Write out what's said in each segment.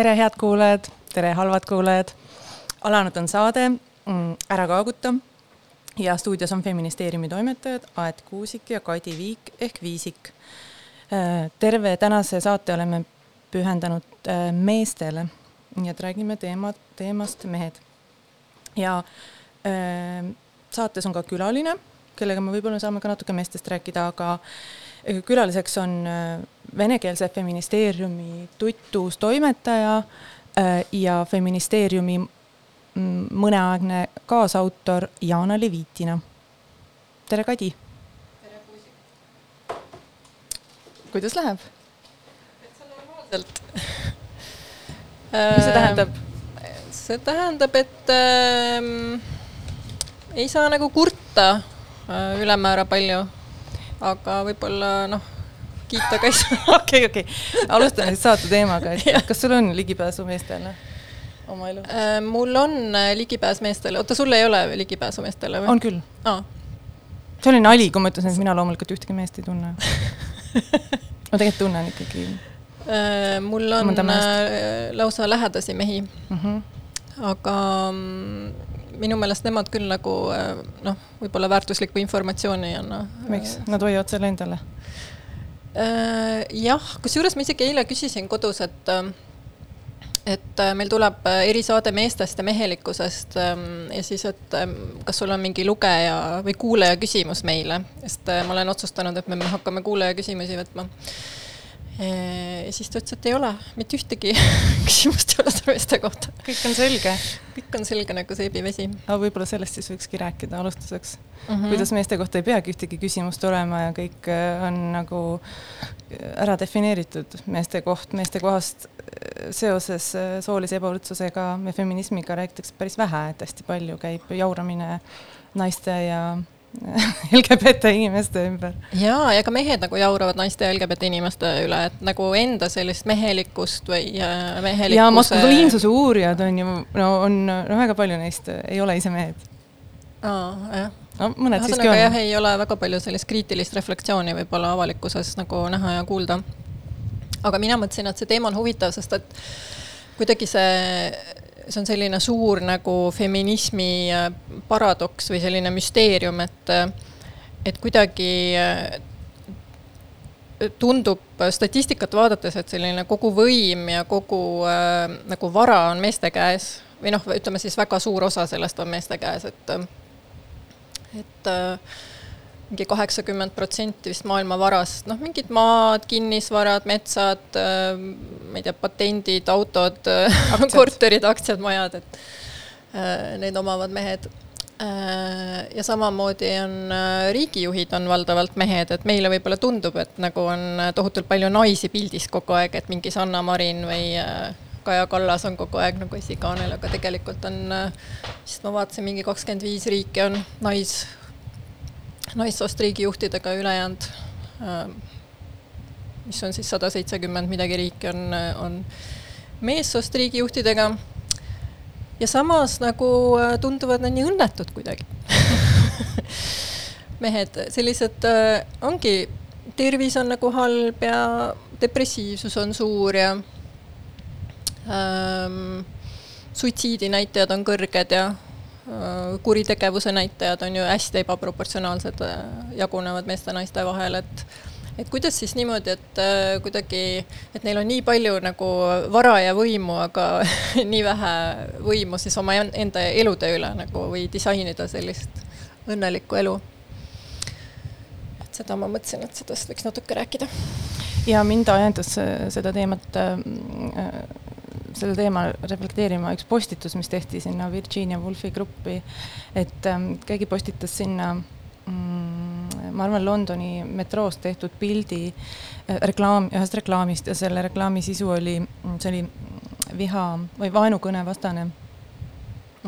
tere, head kuulajad, tere, halvad kuulajad. alanud on saade mm, Ära kaaguta ja stuudios on feministeeriumi toimetajad Aet Kuusik ja Kadi Viik ehk Viisik. Äh, terve tänase saate oleme pühendanud äh, meestele, nii et räägime teema, teemast mehed. ja äh, saates on ka külaline, kellega me võib-olla saame ka natuke meestest rääkida, aga külaliseks on venekeelse feministeeriumi tutvus toimetaja ja feministeeriumi mõneaegne kaasautor Jana Levitina. tere, Kadi. tere, Kuusik. kuidas läheb? täitsa normaalselt mis see tähendab? see tähendab, et äh, ei saa nagu kurta äh, ülemäära palju, aga võib-olla noh, kiita ka ei saa. okei, okei, alustame siis saate teemaga, et kas sul on ligipääsu meestele? oma elus? Äh, mul on äh, ligipääs meestele, oota, sul ei ole ligipääsu meestele või? on küll ah.. see oli nali, kui ma ütlesin, et mina loomulikult ühtegi meest ei tunne ma tegelikult tunnen ikkagi. Äh, mul on lausa lähedasi mehi mm. -hmm. aga minu meelest nemad küll nagu noh, võib-olla väärtuslikku informatsiooni ei anna. miks, nad hoiavad selle endale? Jah, kusjuures ma isegi eile küsisin kodus, et et äh, meil tuleb äh, erisaade meestest ja mehelikkusest ähm, ja siis, et ähm, kas sul on mingi lugeja või kuulaja küsimus meile, sest äh, ma olen otsustanud, et me hakkame kuulaja küsimusi võtma. Ja siis ta ütles, et ei ole, mitte ühtegi küsimust ei ole meeste kohta. kõik on selge? kõik on selge nagu seebivesi. aga võib-olla sellest siis võikski rääkida alustuseks mm. -hmm. kuidas meeste kohta ei peagi ühtegi küsimust olema ja kõik on nagu ära defineeritud meeste koht, meeste kohast seoses äh, soolise ebavõrdsusega ja feminismiga räägitakse päris vähe, et hästi palju käib jauramine naiste ja LGBT inimeste ümber. ja, ja ka mehed nagu jauravad naiste ja LGBT inimeste üle, et nagu enda sellist mehelikkust või äh, mehelikkuse. ja maskuliinsuse uurijad on ju, no on, no väga palju neist ei ole ise mehed. aa, jah no mõned siiski on. jah, ei ole väga palju sellist kriitilist reflektsiooni võib-olla avalikkuses nagu näha ja kuulda aga mina mõtlesin, et see teema on huvitav, sest et kuidagi see, see on selline suur nagu feminismi äh, paradoks või selline müsteerium, et, et kuidagi äh, tundub statistikat vaadates, et selline kogu võim ja kogu äh, nagu vara on meeste käes või noh, ütleme siis väga suur osa sellest on meeste käes, et, et äh, mingi kaheksakümmend protsenti vist maailma varast, noh, mingid maad, kinnisvarad, metsad, äh, ma ei tea, patendid, autod, äh, korterid, aktsiad, majad, et äh, neid omavad mehed. ja samamoodi on riigijuhid on valdavalt mehed, et meile võib-olla tundub, et nagu on tohutult palju naisi pildis kogu aeg, et mingi Sanna Marin või Kaja Kallas on kogu aeg nagu esikaanel, aga tegelikult on, vist ma vaatasin, mingi kakskümmend viis riiki on nais naissoost riigijuhtidega, ülejäänud, ähm, mis on siis sada seitsekümmend midagi riiki, on, on meessoost riigijuhtidega. ja samas nagu äh, tunduvad nad nii õnnetud kuidagi mehed, sellised äh, ongi, tervis on nagu halb ja depressiivsus on suur ja ähm, suitsiidinäitajad on kõrged ja kuritegevuse näitajad on ju hästi ebaproportsionaalsed, äh, jagunevad meeste-naiste vahel, et et kuidas siis niimoodi, et äh, kuidagi, et neil on nii palju nagu vara ja võimu, aga nii vähe võimu siis oma enda elude üle nagu või disainida sellist õnnelikku elu. et seda ma mõtlesin, et sellest võiks natuke rääkida. ja mind ajendas seda teemat äh, selle teema reflekteerima üks postitus, mis tehti sinna Virginia Woolfi gruppi. et ähm, keegi postitas sinna mm, ma arvan, Londoni metroost tehtud pildi äh, reklaam, ühest reklaamist ja selle reklaami sisu oli, see oli viha või vaenukõne vastane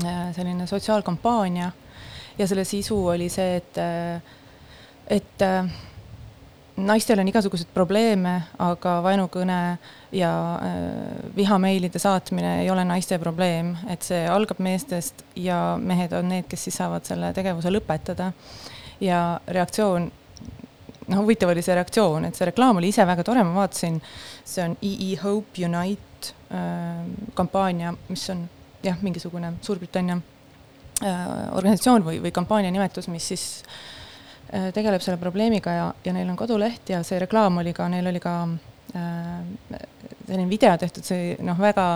äh, selline sotsiaalkampaania ja selle sisu oli see, et, äh, et naistel on igasuguseid probleeme, aga vaenukõne ja äh, vihameilide saatmine ei ole naiste probleem, et see algab meestest ja mehed on need, kes siis saavad selle tegevuse lõpetada. ja reaktsioon noh, huvitav oli see reaktsioon, et see reklaam oli ise väga tore, ma vaatasin, see on EE Hope Unite äh, kampaania, mis on jah, mingisugune Suurbritannia äh, organisatsioon või, või kampaania nimetus, mis siis äh, tegeleb selle probleemiga ja, ja neil on koduleht ja see reklaam oli ka, neil oli ka äh, selline video tehtud, see noh, väga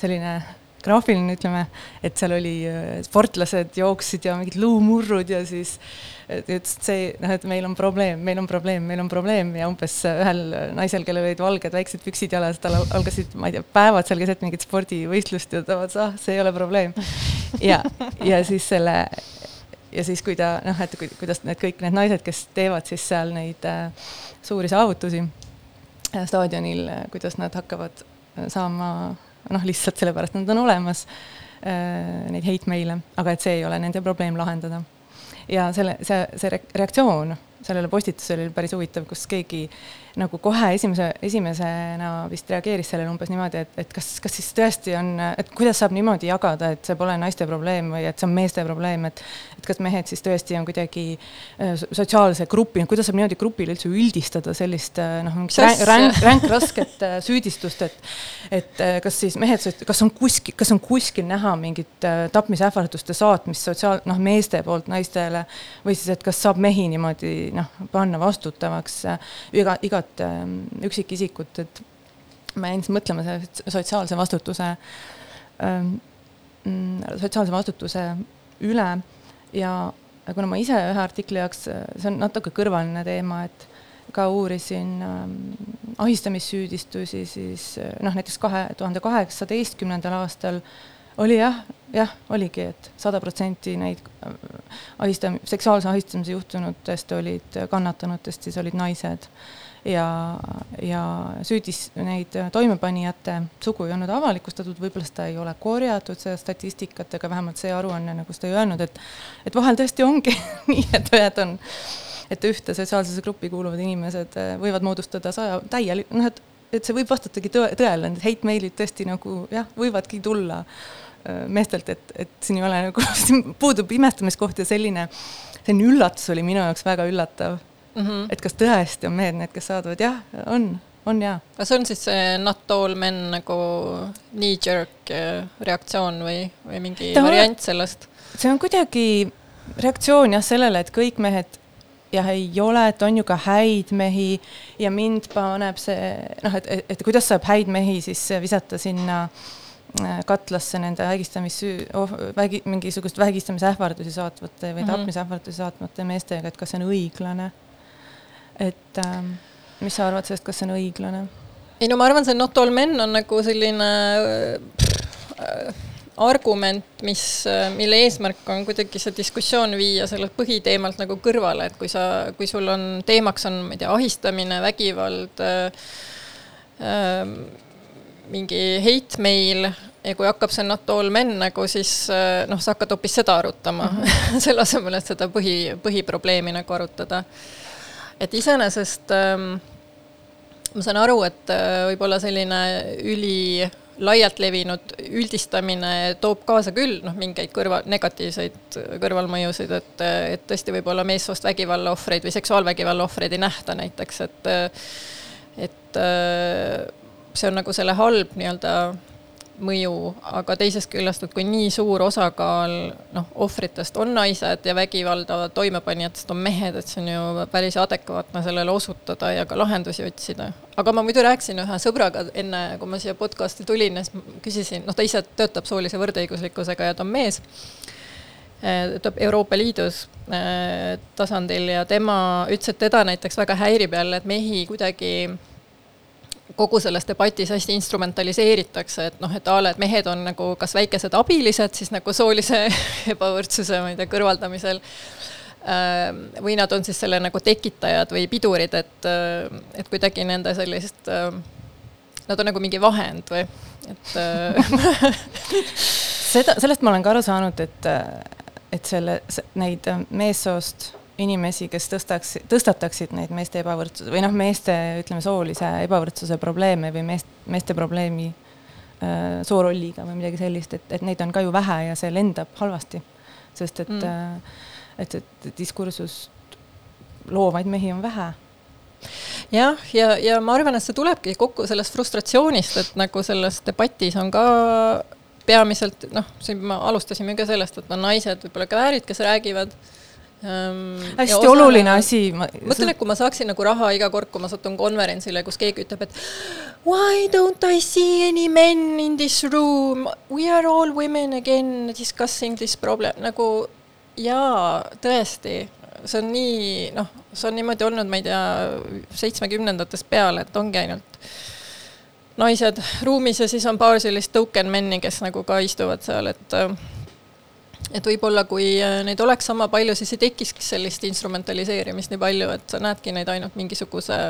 selline graafiline, ütleme, et seal oli äh, sportlased jooksid ja mingid luumurrud ja siis ta ütles, et see, noh, et meil on probleem, meil on probleem, meil on probleem ja umbes ühel naisel, kellel olid valged väiksed püksid jalas, tal algasid, ma ei tea, päevad seal keset mingit spordivõistlust ja ta vaatas, ah, see ei ole probleem. ja, ja siis selle ja siis, kui ta noh, et kuidas need kõik need naised, kes teevad siis seal neid äh, suuri saavutusi äh, staadionil, kuidas nad hakkavad saama noh, lihtsalt sellepärast nad on olemas, äh, neid heitmeile, aga et see ei ole nende probleem lahendada. ja selle, see, see reaktsioon sellele postitusele oli päris huvitav, kus keegi nagu kohe esimese, esimesena vist reageeris sellele umbes niimoodi, et, et kas, kas siis tõesti on, et kuidas saab niimoodi jagada, et see pole naiste probleem või et see on meeste probleem, et et kas mehed siis tõesti on kuidagi äh, sotsiaalse grupi, kuidas saab niimoodi grupile üldse üldistada sellist äh, noh, ränk, ränk, ränk rasket äh, süüdistust, et et kas siis mehed, kas on kuskil, kas on kuskil näha mingit tapmisähvarduste saatmist sotsiaal, noh, meeste poolt naistele või siis, et kas saab mehi niimoodi noh, panna vastutavaks iga, igat igat ähm, üksikisikut, et ma jäin siis mõtlema selle sotsiaalse vastutuse, ähm, mm, sotsiaalse vastutuse üle. Ja kuna ma ise ühe artikli jaoks, see on natuke kõrvaline teema, et ka uurisin ähm, ahistamissüüdistusi, siis noh, näiteks kahe tuhande kaheksateistkümnendal aastal oli jah, jah, oligi et, et sada protsenti neid äh, ahistam-, seksuaalse ahistamise juhtunutest olid, kannatanutest siis olid naised ja, ja süüdis neid toimepanijate sugu ei olnud avalikustatud, võib-olla seda ei ole korjatud, seda statistikat, aga vähemalt see aruanne nagu seda ei öelnud, et et vahel tõesti ongi nii, et ühed on, et ühte sotsiaalsesse gruppi kuuluvad inimesed eh, võivad moodustada saja täielik-, noh, et et see võib vastutagi tõe, tõele, need hate-mailid tõesti nagu jah, võivadki tulla eh, meestelt, et, et siin ei ole nagu, siin puudub imestamiskoht ja selline, selline üllatus oli minu jaoks väga üllatav mm. -hmm. et kas tõesti on mehed need, kes saadavad, jah, on, on jaa. kas on siis see not all men nagu knee-jerk äh, reaktsioon või, või mingi Ta variant sellest? see on kuidagi reaktsioon jah sellele, et kõik mehed jah, ei ole, et on ju ka häid mehi ja mind paneb see noh, et, et, et kuidas saab häid mehi siis visata sinna äh, katlasse nende vägistamissüü oh,, vägi, mingisugust vägistamisähvardusi saatvate või -hmm. tapmisähvardusi saatvate meestega, et kas see on õiglane et äh, mis sa arvad sellest, kas see on õiglane? ei no ma arvan, see not all men on nagu selline äh, argument, mis, äh, mille eesmärk on kuidagi see diskussioon viia sellelt põhiteemalt nagu kõrvale, et kui sa, kui sul on, teemaks on, ma ei tea, ahistamine, vägivald äh,, äh, mingi hate mail ja kui hakkab see not all men nagu, siis äh, noh, sa hakkad hoopis seda arutama mm -hmm. selle asemel, et seda põhi, põhiprobleemi nagu arutada et iseenesest ähm, ma saan aru, et äh, võib-olla selline üli laialt levinud üldistamine toob kaasa küll noh, mingeid kõrva, negatiivseid kõrvalmõjusid, et, et tõesti võib-olla meessoost vägivalla ohvreid või seksuaalvägivalla ohvreid ei nähta näiteks, et et äh, see on nagu selle halb nii-öelda mõju, aga teisest küljest, et kui nii suur osakaal noh, ohvritest on naised ja vägivalda toimepanijatest on mehed, et see on ju päris adekvaatne sellele osutada ja ka lahendusi otsida. aga ma muidu rääkisin ühe sõbraga enne, kui ma siia podcast'i tulin ja siis küsisin, noh, ta ise töötab soolise võrdõiguslikkusega ja ta on mees eh, töötab Euroopa Liidus eh, tasandil ja tema ütles, et teda näiteks väga häirib jälle, et mehi kuidagi kogu selles debatis hästi instrumentaliseeritakse, et noh, et a la, et mehed on nagu kas väikesed abilised siis nagu soolise ebavõrdsuse, ma ei tea, kõrvaldamisel. Ähm, või nad on siis selle nagu tekitajad või pidurid, et, äh, et kuidagi nende sellist, äh, nad on nagu mingi vahend või, et äh, seda, sellest ma olen ka aru saanud, et, et selle, neid meessoost inimesi, kes tõstaks, tõstataksid neid meeste ebavõrdsuse või noh, meeste ütleme, soolise ebavõrdsuse probleeme või meest, meeste probleemi äh, soorolliga või midagi sellist, et, et neid on ka ju vähe ja see lendab halvasti. sest et mm., äh, et, et diskursust loovaid mehi on vähe jah, ja, ja, ja ma arvan, et see tulebki kokku sellest frustratsioonist, et nagu selles debatis on ka peamiselt noh, siin me alustasime ka sellest, et on naised, võib-olla kväärid, kes räägivad ähm,. hästi osale, oluline asi. mõtlen, et kui ma saaksin nagu raha iga kord, kui ma satun konverentsile, kus keegi ütleb, et why don't I see any men in this room, we are all women again discussing this problem, nagu jaa, tõesti, see on nii, noh, see on niimoodi olnud, ma ei tea, seitsmekümnendatest peale, et ongi ainult naised ruumis ja siis on paar sellist token men'i, kes nagu ka istuvad seal, et et võib-olla kui neid oleks sama palju, siis ei tekiski sellist instrumentaliseerimist nii palju, et sa näedki neid ainult mingisuguse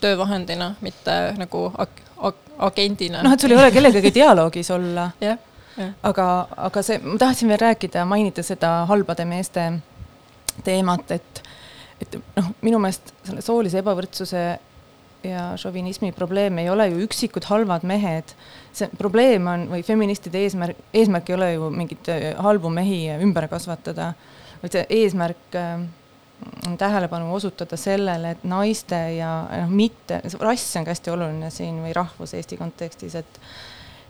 töövahendina, mitte nagu ag ag agendina. noh, et sul ei ole kellegagi dialoogis olla yeah,. Yeah. aga, aga see, ma tahtsin veel rääkida, mainida seda halbade meeste teemat, et, et noh, minu meelest selle soolise ebavõrdsuse ja šovinismi probleem ei ole ju üksikud halvad mehed. See probleem on või feministide eesmärk, eesmärk ei ole ju mingeid äh, halbu mehi ümber kasvatada, vaid see eesmärk äh, on tähelepanu osutada sellele, et naiste ja noh, mitte, rass on ka hästi oluline siin või rahvus Eesti kontekstis, et,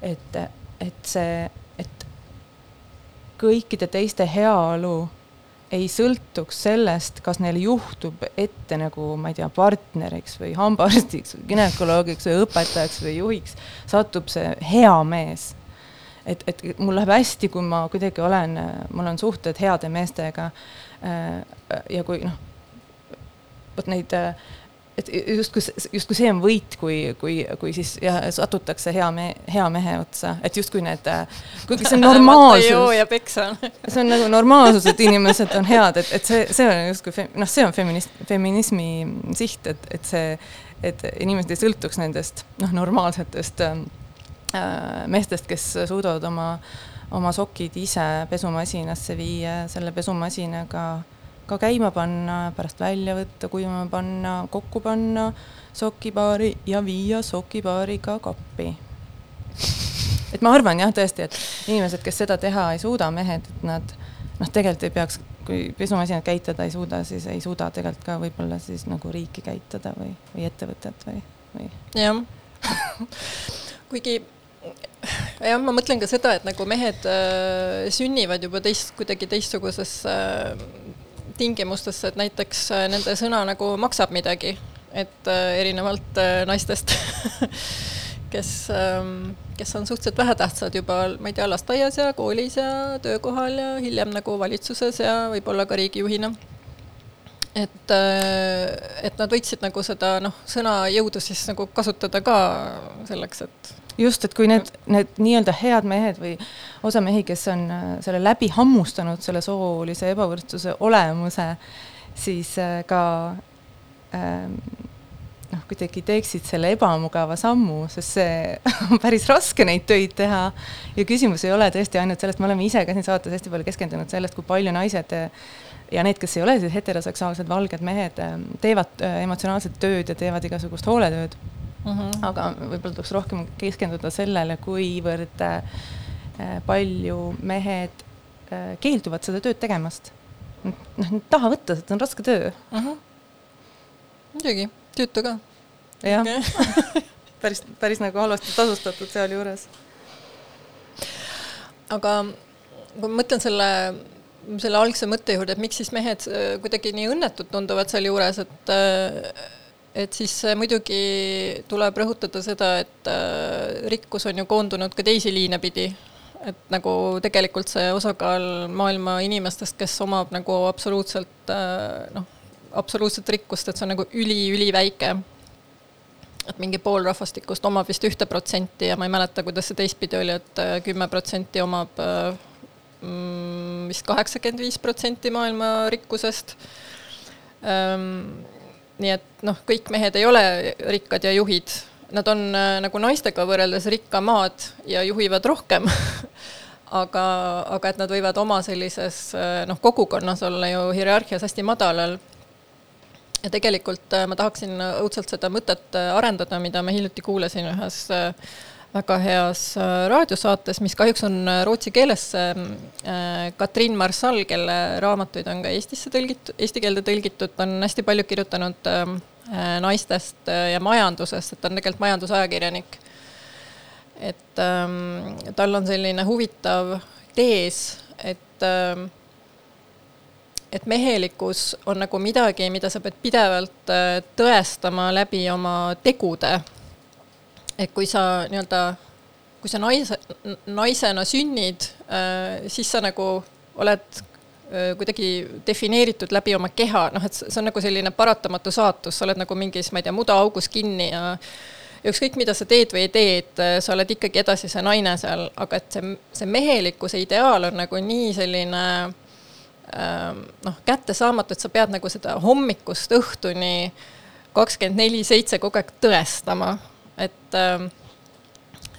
et, et see, et kõikide teiste heaolu ei sõltuks sellest, kas neil juhtub ette nagu, ma ei tea, partneriks või hambaarstiks või günekoloogiks või õpetajaks või juhiks, satub see hea mees. et, et mul läheb hästi, kui ma kuidagi olen, mul on suhted heade meestega. ja kui noh, vot neid et justkui, justkui see on võit, kui, kui, kui siis jah, satutakse hea me-, hea mehe otsa, et justkui need, kuigi see on normaalsus. see on nagu normaalsus, et inimesed on head, et, et see, see on justkui noh, see on feminist-, feminismi siht, et, et see, et inimesed ei sõltuks nendest noh, normaalsetest äh, meestest, kes suudavad oma, oma sokid ise pesumasinasse viia, selle pesumasinaga ka käima panna, pärast välja võtta, kuivama panna, kokku panna sokipaari ja viia sokipaariga kappi. et ma arvan jah, tõesti, et inimesed, kes seda teha ei suuda, mehed, et nad noh, tegelikult ei peaks, kui pesumasinat käitada ei suuda, siis ei suuda tegelikult ka võib-olla siis nagu riiki käitada või, või ettevõtet või, või. jah kuigi jah, ma mõtlen ka seda, et nagu mehed äh, sünnivad juba teist, kuidagi teistsuguses äh, tingimustesse, et näiteks äh, nende sõna nagu maksab midagi, et äh, erinevalt äh, naistest kes, ähm, kes on suhteliselt vähetähtsad juba, ma ei tea, lasteaias ja koolis ja töökohal ja hiljem nagu valitsuses ja võib-olla ka riigijuhina. et, et nad võiksid nagu seda noh, sõna jõudu siis nagu kasutada ka selleks, et just, et kui need, need nii-öelda head mehed või osa mehi, kes on äh, selle läbi hammustanud, selle soolise ebavõrdsuse olemuse, siis äh, ka ähm, noh, kuidagi teeksid selle ebamugava sammu, sest see on päris raske neid töid teha. ja küsimus ei ole tõesti ainult sellest, me oleme ise ka siin saates hästi palju keskendunud sellest, kui palju naised ja need, kes ei ole siis heteroseksuaalsed valged mehed, teevad emotsionaalset tööd ja teevad igasugust hooletööd mm. -hmm. aga võib-olla tuleks rohkem keskenduda sellele, kuivõrd äh, palju mehed äh, keelduvad seda tööd tegemast. noh, nad ei taha võtta, see on raske töö mm. -hmm. muidugi, tüütu ka. jah okay. päris, päris nagu halvasti tasustatud sealjuures. aga kui ma mõtlen selle selle algse mõtte juurde, et miks siis mehed äh, kuidagi nii õnnetud tunduvad sealjuures, et et siis äh, muidugi tuleb rõhutada seda, et äh, rikkus on ju koondunud ka teisi liine pidi. et nagu tegelikult see osakaal maailma inimestest, kes omab nagu absoluutselt äh, noh, absoluutset rikkust, et see on nagu üli-üliväike. et mingi pool rahvastikust omab vist ühte protsenti ja ma ei mäleta, kuidas see teistpidi oli, et kümme protsenti omab mm, vist kaheksakümmend viis protsenti maailma rikkusest ehm, nii et noh, kõik mehed ei ole rikkad ja juhid, nad on äh, nagu naistega võrreldes rikkamad ja juhivad rohkem aga, aga et nad võivad oma sellises äh, noh, kogukonnas olla ju hierarhias hästi madalal. ja tegelikult äh, ma tahaksin õudselt seda mõtet arendada, mida ma hiljuti kuulasin ühes väga heas äh, raadiosaates, mis kahjuks on äh, rootsi keeles. Äh, Katrin Marsal, kelle raamatuid on ka Eestisse tõlgitud, eesti keelde tõlgitud, on hästi palju kirjutanud naistest ja majandusest, et ta on tegelikult majandusajakirjanik. et ähm, tal on selline huvitav tees, et ähm, et mehelikkus on nagu midagi, mida sa pead pidevalt tõestama läbi oma tegude. Et kui sa nii-öelda, kui sa naise, naisena sünnid, äh, siis sa nagu oled äh, kuidagi defineeritud läbi oma keha, noh, et see on nagu selline paratamatu saatus, sa oled nagu mingis, ma ei tea, mudaaugus kinni ja ükskõik, mida sa teed või ei tee, et sa oled ikkagi edasi see naine seal, aga et see, see mehelikkuse ideaal on nagu nii selline Ähm, noh, kättesaamatu, et sa pead nagu seda hommikust õhtuni kakskümmend neli seitse kogu aeg tõestama, et äh,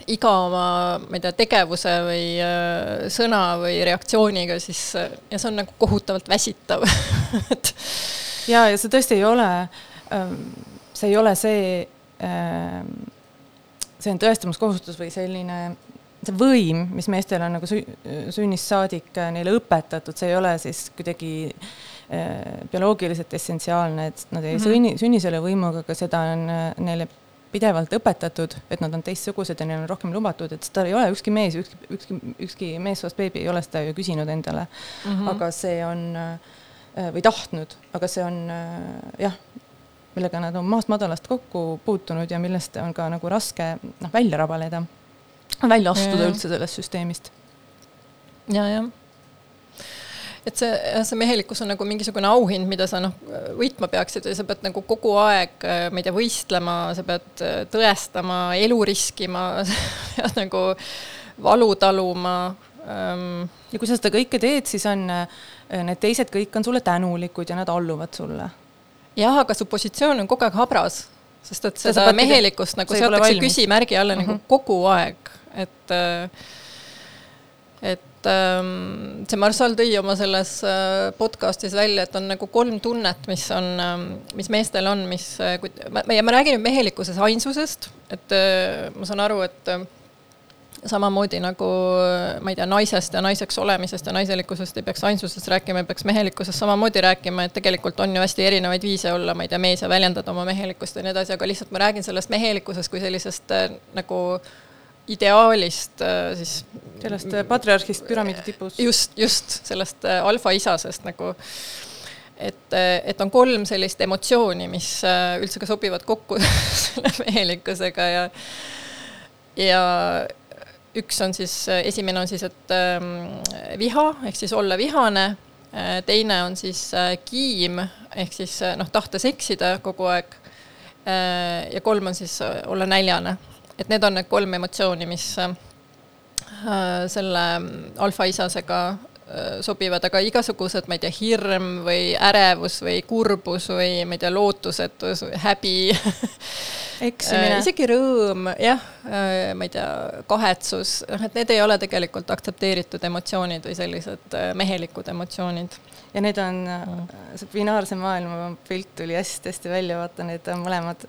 iga oma, ma ei tea, tegevuse või äh, sõna või reaktsiooniga siis äh, ja see on nagu kohutavalt väsitav et ja, ja see tõesti ei ole ähm,, see ei ole see ähm,, see on tõestamiskohustus või selline see võim, mis meestel on nagu sünnist saadik äh, neile õpetatud, see ei ole siis kuidagi äh, bioloogiliselt essentsiaalne, et nad ei mm -hmm. sünni, sünni selle võimuga, aga seda on äh, neile pidevalt õpetatud, et nad on teistsugused ja neil on rohkem lubatud, et seda ei ole ükski mees, ükski, ükski, ükski meessoost beebi ei ole seda ju küsinud endale mm. -hmm. aga see on äh, või tahtnud, aga see on äh, jah, millega nad on maast madalast kokku puutunud ja millest on ka nagu raske noh, välja rabaleda välja astuda ja, üldse sellest süsteemist. ja, jah et see, see mehelikkus on nagu mingisugune auhind, mida sa noh, võitma peaksid ja sa pead nagu kogu aeg, ma ei tea, võistlema, sa pead tõestama, elu riskima pead nagu valu taluma ähm.. ja kui sa seda kõike teed, siis on need teised kõik on sulle tänulikud ja nad alluvad sulle. jah, aga su positsioon on kogu aeg habras, sest et seda mehelikkust nagu seatakse küsimärgi alla mm -hmm. nagu mhm. kogu aeg et, äh, et ähm, see Marssal tõi oma selles äh, podcast'is välja, et on nagu kolm tunnet, mis on, ähm, mis meestel on, mis, äh, ja ma räägin nüüd mehelikkuses ainsusest, et ma saan aru, et samamoodi nagu ma ei tea, naisest ja naiseks olemisest ja naiselikkusest ei peaks ainsusest rääkima, ei peaks mehelikkusest samamoodi rääkima, et tegelikult on ju hästi erinevaid viise olla, ma ei tea, mees ja väljendada oma mehelikkust ja nii edasi, aga lihtsalt ma räägin sellest mehelikkusest kui sellisest nagu äh, ideaalist äh, siis. sellest äh, patriarhist püramiidi tipus. just, just sellest äh, alfaisasest nagu, et, et on kolm sellist emotsiooni, mis üldse ka sobivad kokku selle mehelikkusega ja, ja üks on siis, esimene on siis, et ähm, viha ehk siis olla vihane, teine on siis kiim ehk siis noh, tahtes eksida kogu aeg. ja kolm on siis olla näljane et need on need kolm emotsiooni, mis äh, selle alfaisasega äh, sobivad, aga igasugused, ma ei tea, hirm või ärevus või kurbus või ma ei tea, lootusetus häbi eksimine äh,. isegi rõõm, jah ma ei tea, kahetsus, noh, et need ei ole tegelikult aktsepteeritud emotsioonid või sellised mehelikud emotsioonid. ja need on mm., see binaarse maailma pilt tuli hästi-hästi välja, vaata, need on mõlemad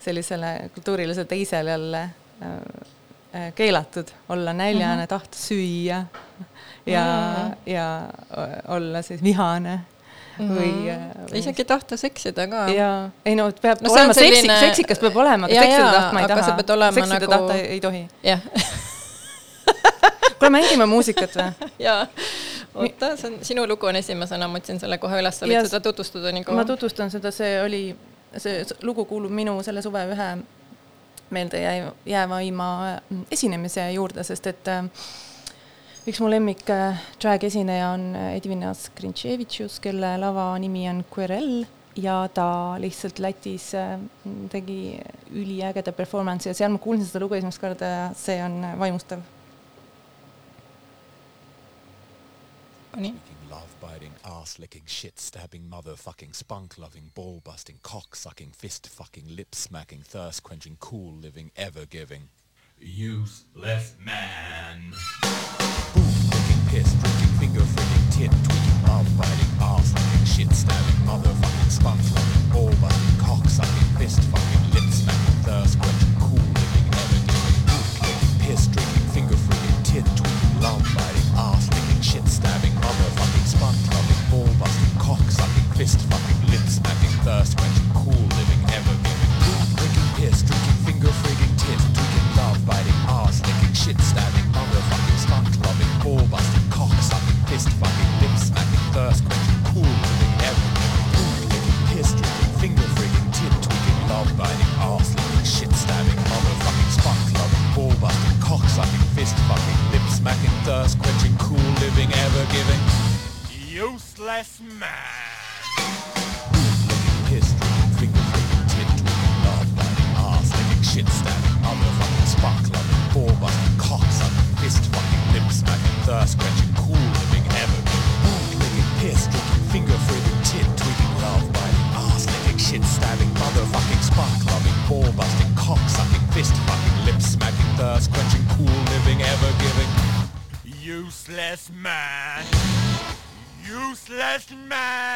sellisele kultuurilisele teisele jälle äh, äh, keelatud olla näljane mm, -hmm. tahta süüa ja mm, -hmm. ja olla siis vihane Mm -hmm. või, isegi tahta seksida ka. jaa, ei no peab no, olema selline... seksi, seksikas peab olema, aga seksida tahtma ei taha. seksida nagu... tahta ei, ei tohi. jah kuule, mängime muusikat või? jaa, oota, see on, sinu lugu on esimesena, ma otsin selle kohe üles, sa võid seda tutvustada nii kaua? ma tutvustan seda, see oli see lugu kuulub minu selle suve ühe meelde jäävaima mm, esinemise juurde, sest et äh, üks mu lemmik äh, drag-esineja on äh, Edvina Skrintševitšus, kelle lava nimi on Querel ja ta lihtsalt Lätis tegi üliägeda performance'i ja seal ma kuulsin seda lugu esimest korda ja see on vaimustav. nii ass licking, shit stabbing, motherfucking, spunk loving, ball busting, cock sucking, fist fucking, lip smacking, thirst quenching, cool living, ever giving. Useless man. Boom licking, piss drinking, finger flicking, tit tweaking, mouth biting, ass licking, shit stabbing, motherfucking, spunk loving, ball busting, cock sucking, fist fucking, lip smacking, thirst quenching, cool living, ever giving. Boom licking, piss drinking, finger flicking, tit tweaking, mouth biting, ass licking, shit stabbing, motherfucking, spunk, loving ball busting, cock sucking, fist fucking, lip smacking, thirst quenching, cool living, ever giving, cool drinking, piss drinking, finger freaking, tit tweaking, love biting, ass licking, shit stabbing, motherfucking spunk loving, ball busting, cock sucking, fist fucking, lip smacking, thirst quenching, cool living, ever giving, cool drinking, piss drinking, finger freaking, tit tweaking, love biting, ass licking, shit stabbing, motherfucking spunk loving, ball busting, cock sucking, fist fucking, lip smacking, thirst quenching, cool living, ever giving useless man. History, finger tint, love, ass, licking shit stack, motherfucking sparkler, ball busting, cocks fist fucking, lip smacking, thirst quenching, cool living heaven, boot licking, piss drinking, finger freezing, tit tweaking, love biting, ass licking, shit stabbing, motherfucking spark loving, ball busting, cock sucking, fist fucking, lip smacking, thirst quenching, cool living, ever giving, useless man. That's mad.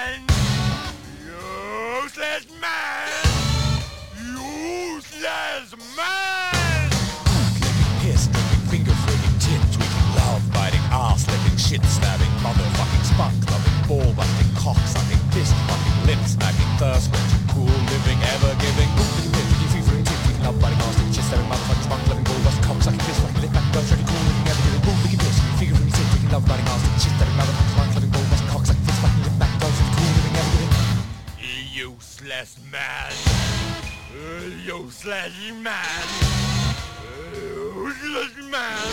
useless man. Uh, useless man. Uh, useless man.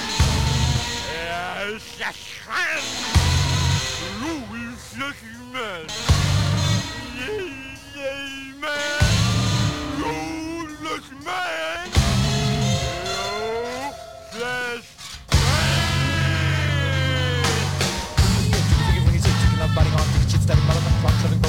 Uh, assassin. Useless man. Useless man. Useless man. Useless man. Biting off, chicken stabbing, man.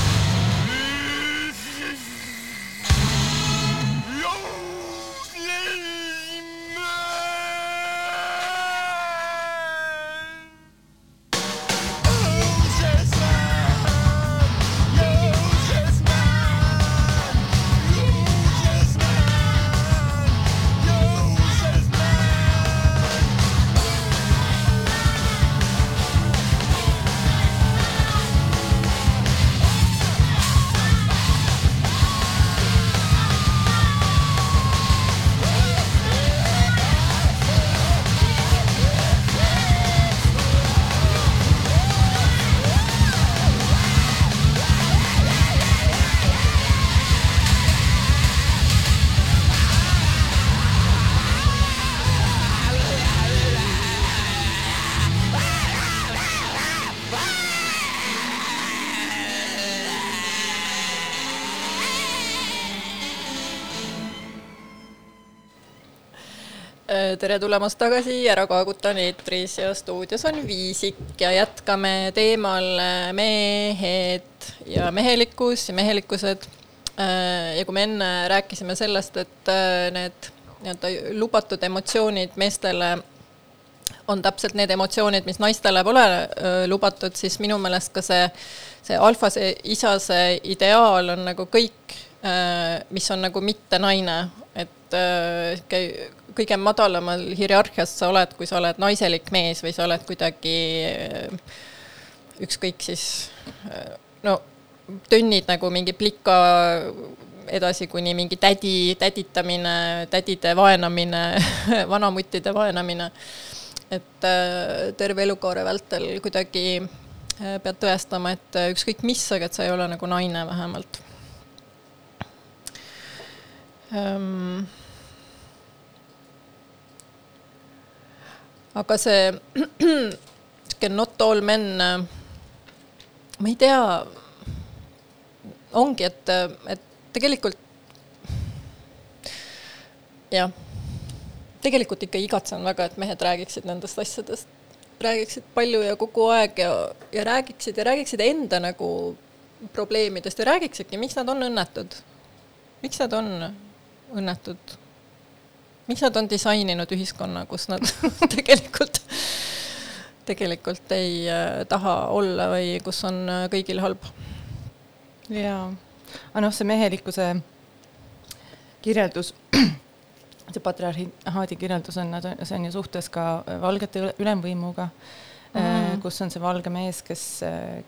tere tulemast tagasi, Ära kaagutan eetris ja stuudios on Viisik ja jätkame teemal äh, mehed ja mehelikkus ja mehelikkused. ja kui me enne rääkisime sellest, et äh, need nii-öelda lubatud emotsioonid meestele on täpselt need emotsioonid, mis naistele pole öö, lubatud, siis minu meelest ka see, see alfase isase ideaal on nagu kõik, mis on nagu mitte naine, et käi- kõige madalamal hierarhias sa oled, kui sa oled naiselik mees või sa oled kuidagi öö, ükskõik siis öö, no tönnid nagu mingi plika edasi kuni mingi tädi, täditamine, tädide vaenamine vanamuttide vaenamine et äh, terve elukaare vältel kuidagi äh, pead tõestama, et äh, ükskõik mis, aga et sa ei ole nagu naine vähemalt ähm,. Aga see sihuke not all men, ma ei tea, ongi, et, et tegelikult jah tegelikult ikka igatsen väga, et mehed räägiksid nendest asjadest, räägiksid palju ja kogu aeg ja, ja räägiksid ja räägiksid enda nagu probleemidest ja räägiksidki, miks nad on õnnetud. miks nad on õnnetud? Miks nad on disaininud ühiskonna, kus nad tegelikult, tegelikult ei äh, taha olla või kus on äh, kõigil halb? jaa, aga noh, see mehelikkuse kirjeldus see patriarhaadi kirjeldus on, nad on, see on ju suhtes ka valgete ülemvõimuga mm, -hmm. kus on see valge mees, kes,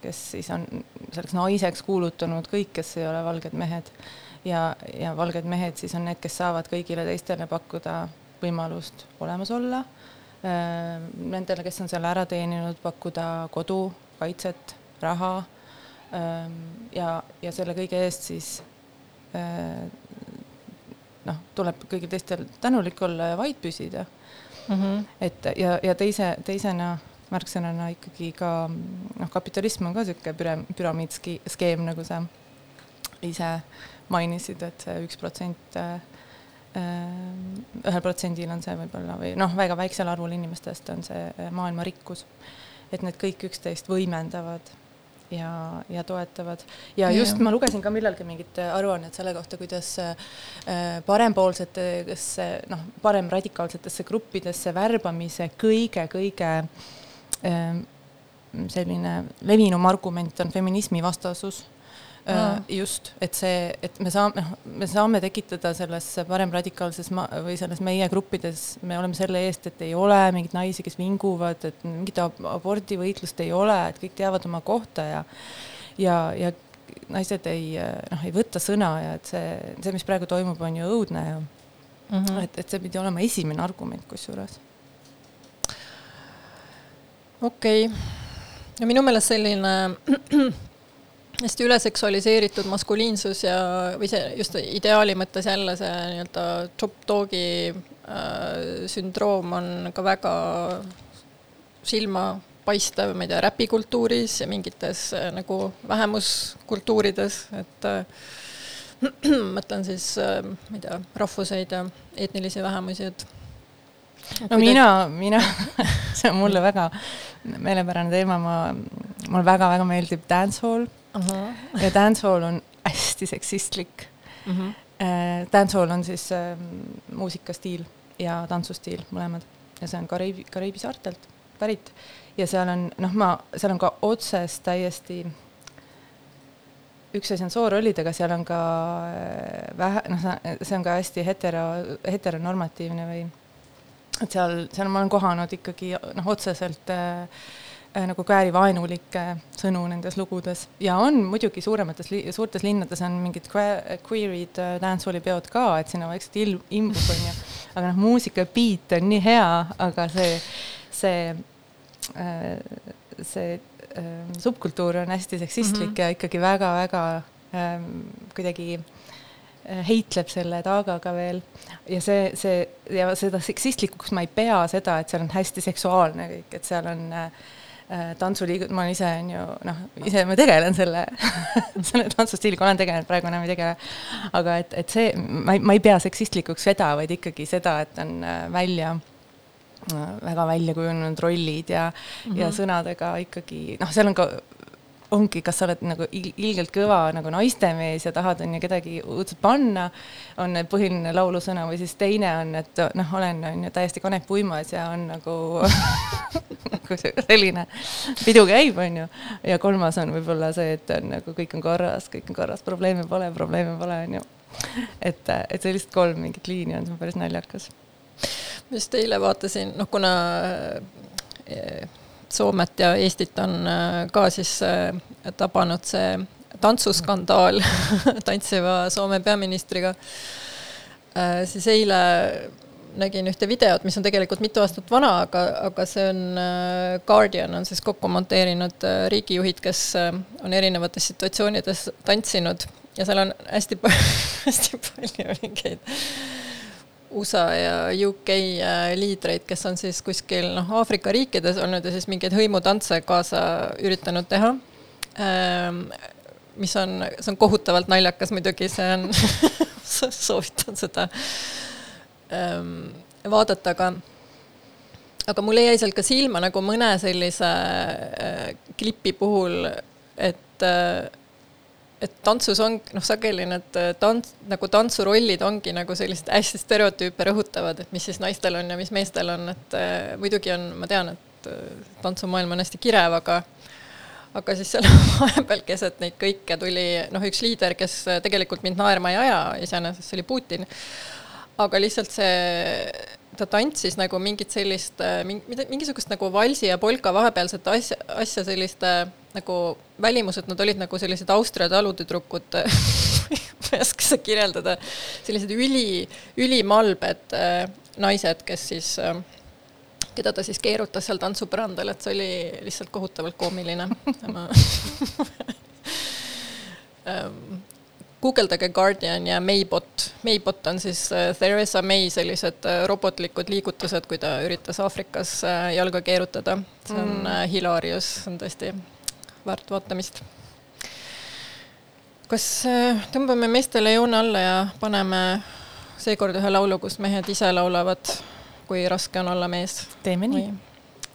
kes siis on selleks naiseks kuulutanud kõik, kes ei ole valged mehed. Ja, ja valged mehed siis on need, kes saavad kõigile teistele pakkuda võimalust olemas olla. Nendele, kes on selle ära teeninud, pakkuda kodu, kaitset, raha ja, ja selle kõige eest siis noh, tuleb kõigil teistel tänulik olla ja vait püsida mm. -hmm. et ja, ja teise, teisena märksõnana ikkagi ka noh, kapitalism on ka niisugune püramiidskeem, nagu sa ise mainisid, et see üks protsent, äh, ühel protsendil on see võib-olla või noh, väga väiksel arvul inimestest on see maailma rikkus. et need kõik üksteist võimendavad ja, ja toetavad. ja just ja. ma lugesin ka millalgi mingit aruannet selle kohta, kuidas äh, parempoolsetesse, noh, paremradikaalsetesse gruppidesse värbamise kõige-kõige selline levinum argument on feminismi vastasus Äh, just, et see, et me saame, noh, me saame tekitada selles paremradikaalses ma- või selles meie gruppides, me oleme selle eest, et ei ole mingeid naisi, kes vinguvad, et mingit abordivõitlust ei ole, et kõik teavad oma kohta ja ja, ja naised ei noh, ei võta sõna ja et see, see, mis praegu toimub, on ju õudne ja mm -hmm. et, et see pidi olema esimene argument kusjuures. okei okay., ja minu meelest selline hästi üleseksualiseeritud maskuliinsus ja, või see just ideaali mõttes jälle see nii-öelda top dog'i äh, sündroom on ka väga silmapaistev, ma ei tea, räpikultuuris ja mingites äh, nagu vähemuskultuurides, et äh, mõtlen siis äh,, ma ei tea, rahvuseid ja etnilisi vähemusi, et no mina, mina see on mulle väga meelepärane teema, ma, mulle väga-väga meeldib dancehall uh. -huh. ja dancehall on hästi seksistlik uh. -huh. Dancehall on siis äh, muusikastiil ja tantsustiil mõlemad ja see on Kariibi, Kariibi saartelt pärit ja seal on noh, ma, seal on ka otsest täiesti üks asi on soorollid, aga seal on ka äh, vähe, noh, see on ka hästi hetero, heteronormatiivne või et seal, seal ma olen kohanud ikkagi noh, otseselt äh, Äh, nagu käärivaenulikke sõnu nendes lugudes. Ja on muidugi suuremates suurtes linnades on mingid queer'id äh, dancehalli peod ka, et sinna vaikselt ilm, imbub onju, aga noh, muusika beat on nii hea, aga see, see, äh, see subkultuur on hästi seksistlik mm -hmm. ja ikkagi väga-väga ähm, kuidagi heitleb selle taagaga veel. Ja see, see ja seda seksistlikuks ma ei pea seda, et seal on hästi seksuaalne kõik, et seal on äh, Äh, tantsuliigut-, ma ise on ju noh, ise ma tegelen selle selle tantsustiiliga olen tegelenud, praegu enam ei tegele. aga et, et see, ma ei, ma ei pea seksistlikuks seda, vaid ikkagi seda, et on äh, välja äh, väga välja kujunenud rollid ja mm, -hmm. ja mhm. sõnadega ikkagi noh, seal on ka ongi, kas sa oled nagu ilgelt kõva nagu naistemees ja tahad on ju kedagi õudselt panna, on põhiline laulusõna või siis teine on, et noh, olen on ju täiesti kanepuimas ja on nagu nagu selline pidu käib, on ju. ja kolmas on võib-olla see, et on nagu kõik on korras, kõik on korras, probleeme pole, probleeme pole, on ju. et, et sellist kolm mingit liini on, see on päris naljakas. ma just eile vaatasin, noh, kuna Soomet ja Eestit on äh, ka siis äh, tabanud see tantsuskandaal tantsiva Soome peaministriga, äh, siis eile nägin ühte videot, mis on tegelikult mitu aastat vana, aga, aga see on, Guardian on siis kokku monteerinud riigijuhid, kes on erinevates situatsioonides tantsinud. Ja seal on hästi palju, hästi palju mingeid USA ja UK äh, liidreid, kes on siis kuskil noh, Aafrika riikides olnud ja siis mingeid hõimutantse kaasa üritanud teha. Ähm, mis on, see on kohutavalt naljakas muidugi, see on soovitan seda ähm, vaadata, aga aga mulle jäi sealt ka silma nagu mõne sellise äh, klipi puhul, et äh, et tantsus on noh, sageli need äh, tants, nagu tantsurollid ongi nagu sellised hästi stereotüüpe rõhutavad, et mis siis naistel on ja mis meestel on, et äh, muidugi on, ma tean, et äh, tantsumaailm on hästi kirev, aga aga siis seal vahepeal keset neid kõike tuli noh, üks liider, kes tegelikult mind naerma ei aja, iseenesest see oli Putin. aga lihtsalt see, ta tantsis nagu mingit sellist, mingi, mingisugust nagu valsi ja polka vahepealset asja, asja selliste nagu välimused, nad olid nagu sellised Austria talutüdrukud ma ei oska seda kirjeldada, sellised üli, ülimalbed äh, naised, kes siis äh, keda ta siis keerutas seal tantsupõrandal, et see oli lihtsalt kohutavalt koomiline ähm, guugeldage Guardian ja Maybot. Maybot on siis äh, Theresa May sellised robotlikud liigutused, kui ta üritas Aafrikas jalga keerutada. see on mm. hilarious, see on tõesti väärt vaatamist. kas tõmbame meestele joone alla ja paneme seekord ühe laulu, kus mehed ise laulavad, kui raske on olla mees? teeme nii.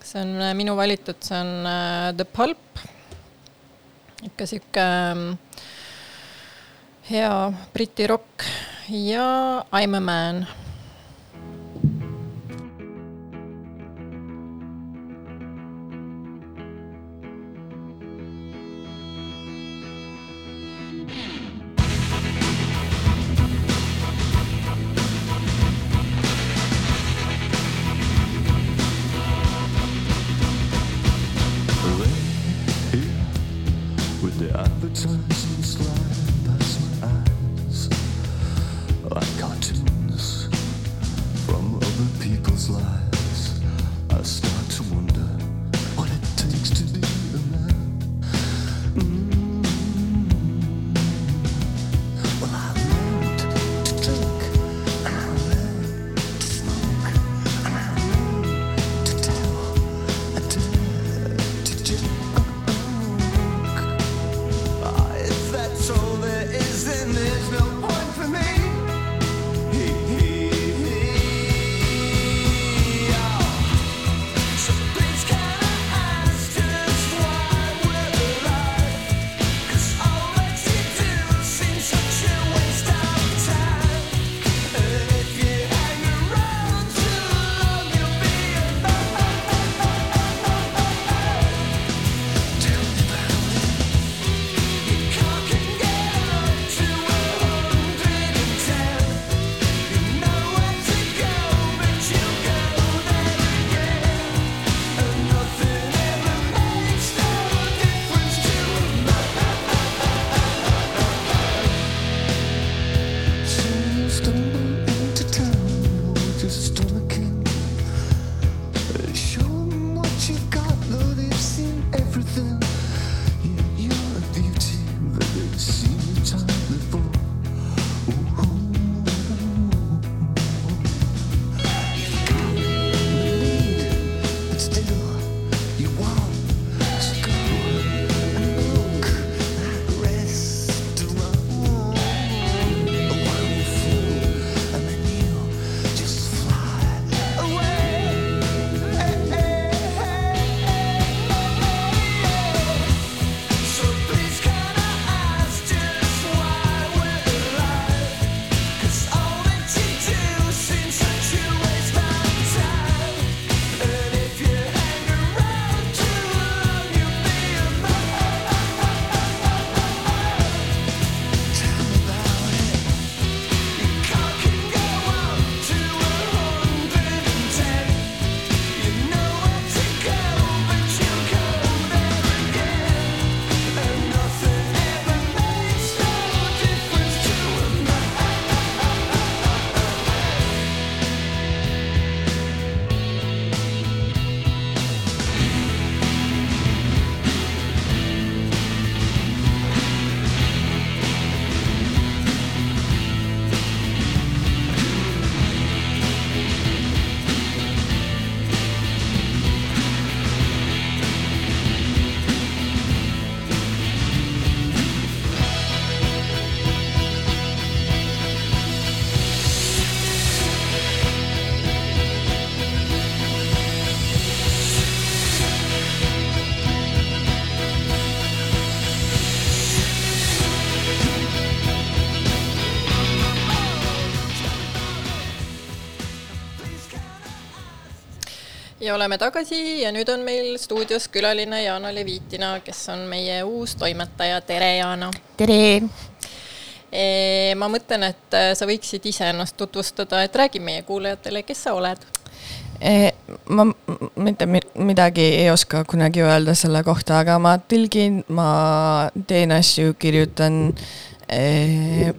see on minu valitud, see on The Pulp. ikka sihuke ähm, hea Briti rokk ja I m a man times ja oleme tagasi ja nüüd on meil stuudios külaline Jaana Levitina, kes on meie uus toimetaja, tere Jaana! tere! E, ma mõtlen, et äh, sa võiksid ise ennast tutvustada, et räägi meie kuulajatele, kes sa oled e,. ma mitte midagi ei oska kunagi öelda selle kohta, aga ma tõlgin, ma teen asju, kirjutan e,.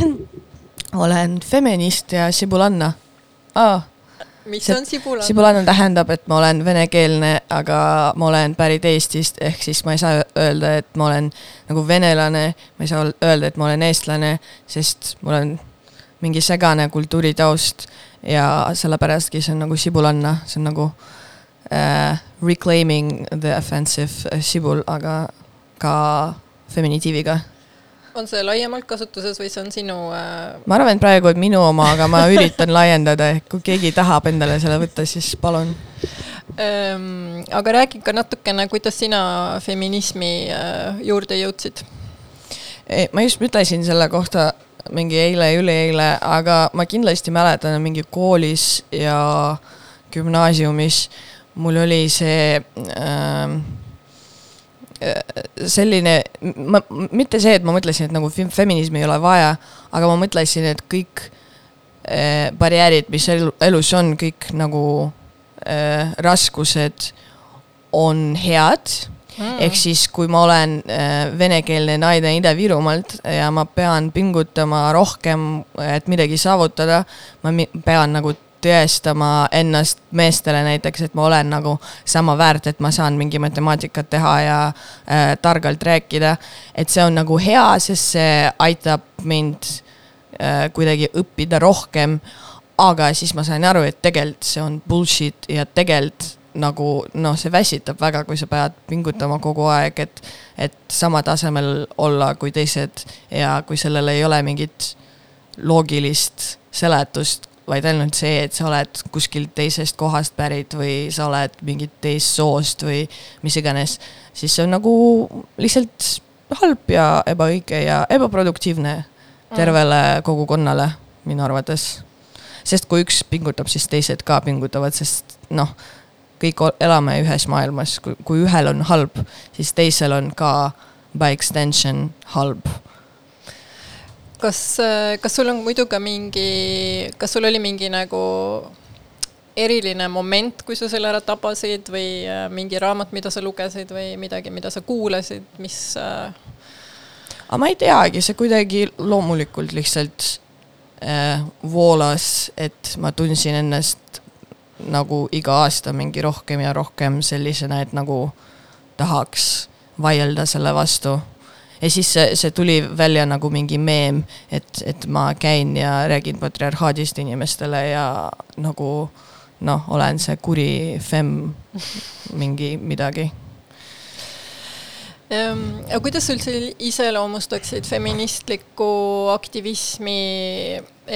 olen feminist ja sibulanna ah mis see, on sibulanna? sibulanna tähendab, et ma olen venekeelne, aga ma olen pärit Eestist, ehk siis ma ei saa öelda, et ma olen nagu venelane, ma ei saa öelda, et ma olen eestlane, sest mul on mingi segane kultuuritaust ja sellepärastki see on nagu sibulanna, see on nagu uh, reclaiming the offensive sibul, aga ka feminitiiviga on see laiemalt kasutuses või see on sinu äh...? ma arvan, et praegu on minu oma, aga ma üritan laiendada, ehk kui keegi tahab endale selle võtta, siis palun ähm,. aga räägi ka natukene, kuidas sina feminismi äh, juurde jõudsid? ma just mõtlesin selle kohta mingi eile, üleeile, aga ma kindlasti mäletan mingi koolis ja gümnaasiumis mul oli see äh, selline, ma, mitte see, et ma mõtlesin, et nagu feminismi ei ole vaja, aga ma mõtlesin, et kõik äh, barjäärid, mis elu, elus on, kõik nagu äh, raskused on head. Mm.. ehk siis, kui ma olen äh, venekeelne naine Ida-Virumaalt ja ma pean pingutama rohkem, et midagi saavutada, ma pean nagu tõestama ennast meestele näiteks, et ma olen nagu sama väärt, et ma saan mingi matemaatikat teha ja äh, targalt rääkida. et see on nagu hea, sest see aitab mind äh, kuidagi õppida rohkem. aga siis ma sain aru, et tegelikult see on bullshit ja tegelikult nagu noh, see väsitab väga, kui sa pead pingutama kogu aeg, et, et sama tasemel olla kui teised ja kui sellel ei ole mingit loogilist seletust, vaid ainult see, et sa oled kuskilt teisest kohast pärit või sa oled mingit teist soost või mis iganes, siis see on nagu lihtsalt halb ja ebaõige ja ebaproduktiivne tervele kogukonnale minu arvates. sest kui üks pingutab, siis teised ka pingutavad, sest noh, kõik elame ühes maailmas, kui, kui ühel on halb, siis teisel on ka by extension halb kas, kas sul on muidu ka mingi, kas sul oli mingi nagu eriline moment, kui sa selle ära tabasid või äh, mingi raamat, mida sa lugesid või midagi, mida sa kuulasid, mis äh...? aga ma ei teagi, see kuidagi loomulikult lihtsalt äh, voolas, et ma tundsin ennast nagu iga aasta mingi rohkem ja rohkem sellisena, et nagu tahaks vaielda selle vastu ja siis see, see tuli välja nagu mingi meem, et, et ma käin ja räägin patriarhaadist inimestele ja nagu noh, olen see kuri fem mingi midagi ehm, aga kuidas sa üldse iseloomustaksid feministlikku aktivismi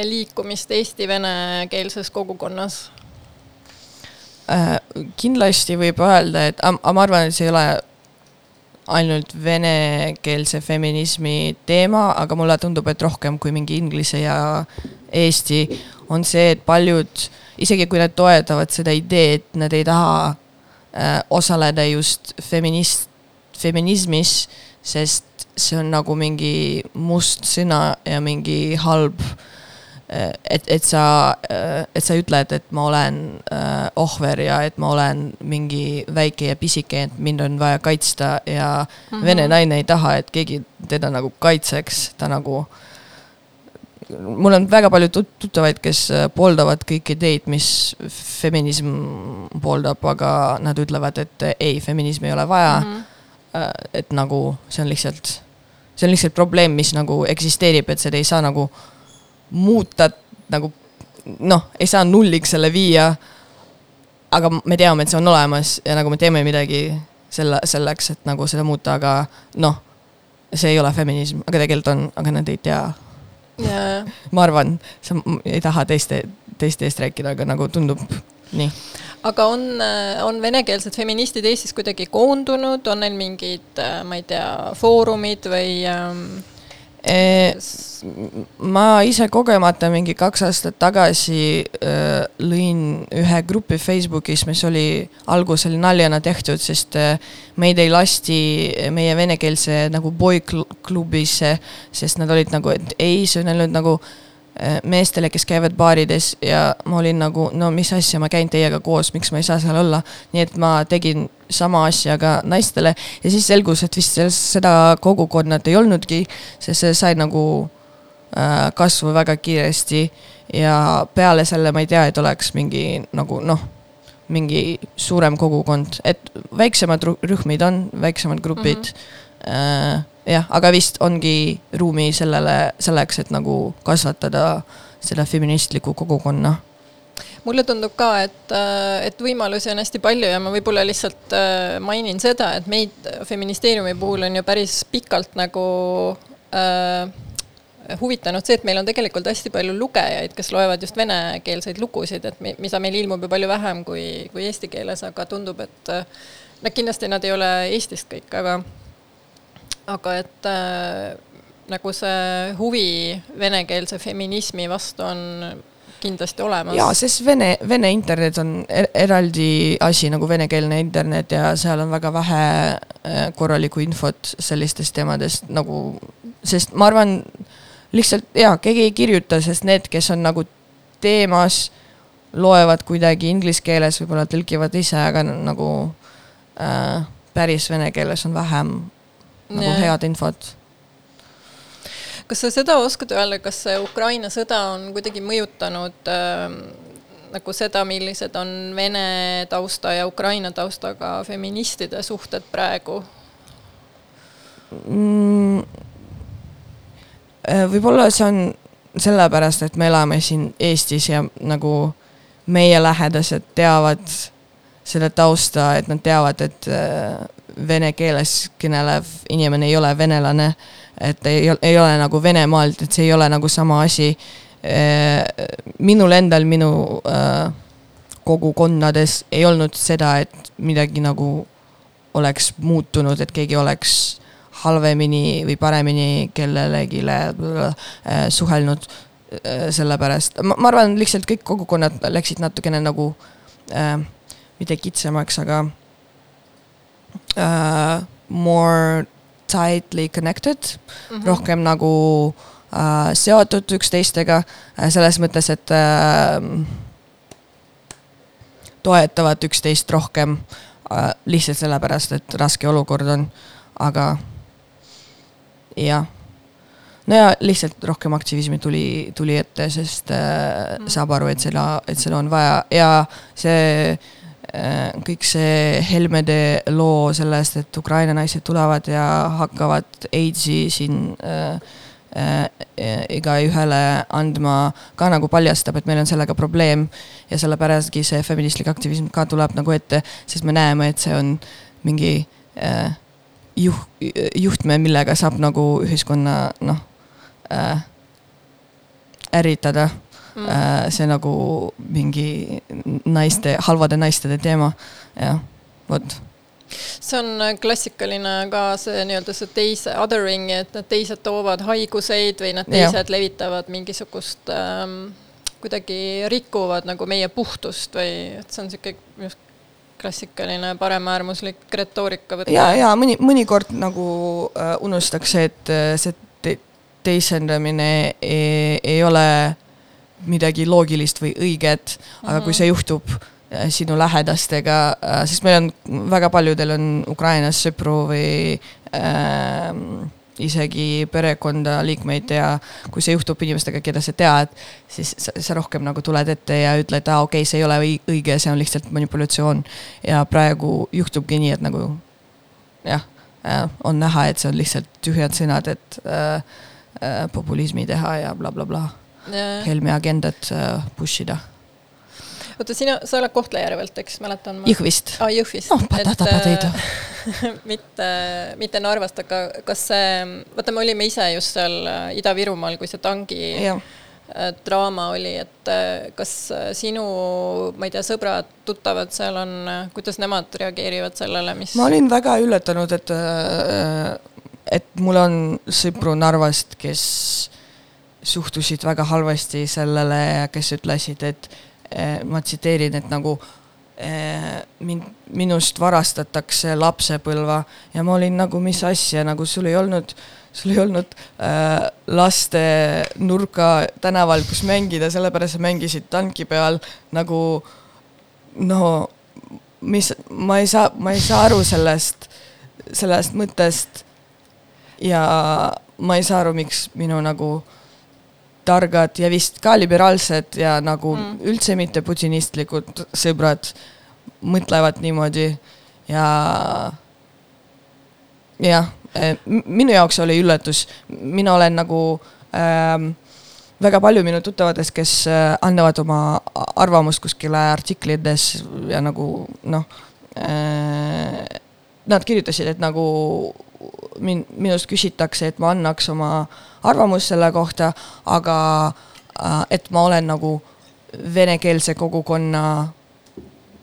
liikumist Eesti venekeelses kogukonnas? Äh, kindlasti võib öelda, et, ma arvan, et see ei ole ainult venekeelse feminismi teema, aga mulle tundub, et rohkem kui mingi inglise ja eesti on see, et paljud, isegi kui nad toetavad seda ideed, nad ei taha äh, osaleda just feminist, feminismis, sest see on nagu mingi must sõna ja mingi halb äh, et, et sa, et sa ütled, et ma olen äh, ohver ja et ma olen mingi väike ja pisike, et mind on vaja kaitsta ja mm -hmm. vene naine ei taha, et keegi teda nagu kaitseks, ta nagu. mul on väga palju tut tuttavaid, kes äh, pooldavad kõiki ideid, mis feminism pooldab, aga nad ütlevad, et ei, feminismi ei ole vaja mm. -hmm. et nagu see on lihtsalt, see on lihtsalt probleem, mis nagu eksisteerib, et seda ei saa nagu muuta nagu noh, ei saa nulliks selle viia. aga me teame, et see on olemas ja nagu me teeme midagi selle, selleks, et nagu seda muuta, aga noh, see ei ole feminism, aga tegelikult on, aga nad ei tea yeah.. ma arvan, sa ei taha teiste, teiste eest rääkida, aga nagu tundub nii. aga on, on venekeelsed feministid Eestis kuidagi koondunud, on neil mingid, ma ei tea, foorumid või ähm ma ise kogemata mingi kaks aastat tagasi lõin ühe grupi Facebookis, mis oli, algus oli naljana tehtud, sest meid ei lasti meie venekeelse nagu boy-klubisse, sest nad olid nagu, et ei, see on ainult nagu meestele, kes käivad baarides ja ma olin nagu, no mis asja, ma käin teiega koos, miks ma ei saa seal olla. nii et ma tegin sama asja ka naistele ja siis selgus, et vist seda kogukonnad ei olnudki, sest see sai nagu äh, kasvu väga kiiresti ja peale selle ma ei tea, et oleks mingi nagu noh, mingi suurem kogukond, et väiksemad rühmid on, väiksemad grupid mm. -hmm. Äh, jah, aga vist ongi ruumi sellele, selleks, et nagu kasvatada seda feministlikku kogukonna. Mulle tundub ka, et, äh, et võimalusi on hästi palju ja ma võib-olla lihtsalt äh, mainin seda, et meid feministeeriumi puhul on ju päris pikalt nagu äh, huvitanud see, et meil on tegelikult hästi palju lugejaid, kes loevad just venekeelseid lugusid, et mida meil ilmub ju palju vähem kui, kui eesti keeles, aga tundub, et no kindlasti nad ei ole Eestist kõik, aga, aga et äh, nagu see huvi venekeelse feminismi vastu on kindlasti olemas. jaa, sest vene, vene internet on er eraldi asi nagu venekeelne internet ja seal on väga vähe äh, korralikku infot sellistest teemadest nagu, sest ma arvan, lihtsalt jaa, keegi ei kirjuta, sest need, kes on nagu teemas, loevad kuidagi inglise keeles, võib-olla tõlgivad ise, aga nagu äh, päris vene keeles on vähem nagu ja. head infot kas sa seda oskad öelda, kas see Ukraina sõda on kuidagi mõjutanud äh, nagu seda, millised on vene tausta ja Ukraina taustaga feministide suhted praegu mm,? Äh, võib-olla see on sellepärast, et me elame siin Eestis ja nagu meie lähedased teavad seda tausta, et nad teavad, et äh, vene keeles kõnelev inimene ei ole venelane et ei, ei ole nagu Venemaalt, et see ei ole nagu sama asi. Äh, minul endal, minu äh, kogukonnades ei olnud seda, et midagi nagu oleks muutunud, et keegi oleks halvemini või paremini kellelegi äh, suhelnud sellepärast, ma arvan, lihtsalt kõik kogukonnad läksid natukene nagu äh, mitte kitsamaks, aga äh, more tightly connected mm, -hmm. rohkem nagu äh, seotud üksteistega äh, selles mõttes, et äh, toetavad üksteist rohkem äh, lihtsalt sellepärast, et raske olukord on, aga jah. no ja lihtsalt rohkem aktivismi tuli, tuli ette, sest äh, saab aru, et seda, et seda on vaja ja see kõik see Helmede loo sellest, et Ukraina naised tulevad ja hakkavad AIDS-i siin äh, äh, igaühele andma, ka nagu paljastab, et meil on sellega probleem. ja sellepärastki see feministlik aktivism ka tuleb nagu ette, sest me näeme, et see on mingi äh, juht, juhtme, millega saab nagu ühiskonna noh äh, ärritada mm.. Äh, see nagu mingi naiste, halvade naiste teema, jah, vot see on äh, klassikaline ka see nii-öelda see teise othering, et need teised toovad haiguseid või need teised ja. levitavad mingisugust ähm, kuidagi rikuvad nagu meie puhtust või et see on niisugune klassikaline paremäärmuslik retoorika. ja, ja mõni, mõnikord nagu äh, unustatakse, et äh, see te teisendamine ei, ei ole midagi loogilist või õiget, aga kui mhm. see juhtub äh, sinu lähedastega, äh, sest meil on, väga paljudel on Ukrainas sõpru või äh, isegi perekonda liikmeid ja kui see juhtub inimestega, keda sa tead, siis sa, sa rohkem nagu tuled ette ja ütled, aa okei okay,, see ei ole õige, see on lihtsalt manipulatsioon. ja praegu juhtubki nii, et nagu jah, on näha, et see on lihtsalt tühjad sõnad, et äh, äh, populismi teha ja blablabla bla, bla. bla Helme agendat äh, push ida oota, sina, sa oled Kohtla-Järvelt, eks, mäletan ma? Jõhvist. aa, Jõhvist. oh, patata-pateida mitte, mitte Narvast, aga kas see, vaata, me olime ise just seal äh, Ida-Virumaal, kui see tangi ja. Äh, draama oli, et kas sinu, ma ei tea, sõbrad, tuttavad seal on, kuidas nemad reageerivad sellele, mis? ma olin väga üllatunud, et äh, et mul on sõpru Narvast, kes suhtusid väga halvasti sellele kes ütlesid, et eh, ma tsiteerin, et nagu eh, mind, minust varastatakse lapsepõlva ja ma olin nagu, mis asja, nagu sul ei olnud, sul ei olnud äh, laste nurka tänaval, kus mängida, sellepärast sa mängisid tanki peal nagu no mis, ma ei saa, ma ei saa aru sellest, sellest mõttest. ja ma ei saa aru, miks minu nagu targad ja vist ka liberaalsed ja nagu mm. üldse mitte putinistlikud sõbrad mõtlevad niimoodi ja jah, minu jaoks oli üllatus, mina olen nagu ähm, väga palju minu tuttavatest, kes äh, annavad oma arvamust kuskile artiklites ja nagu noh äh,, nad kirjutasid, et nagu min-, minust küsitakse, et ma annaks oma arvamust selle kohta, aga äh, et ma olen nagu venekeelse kogukonna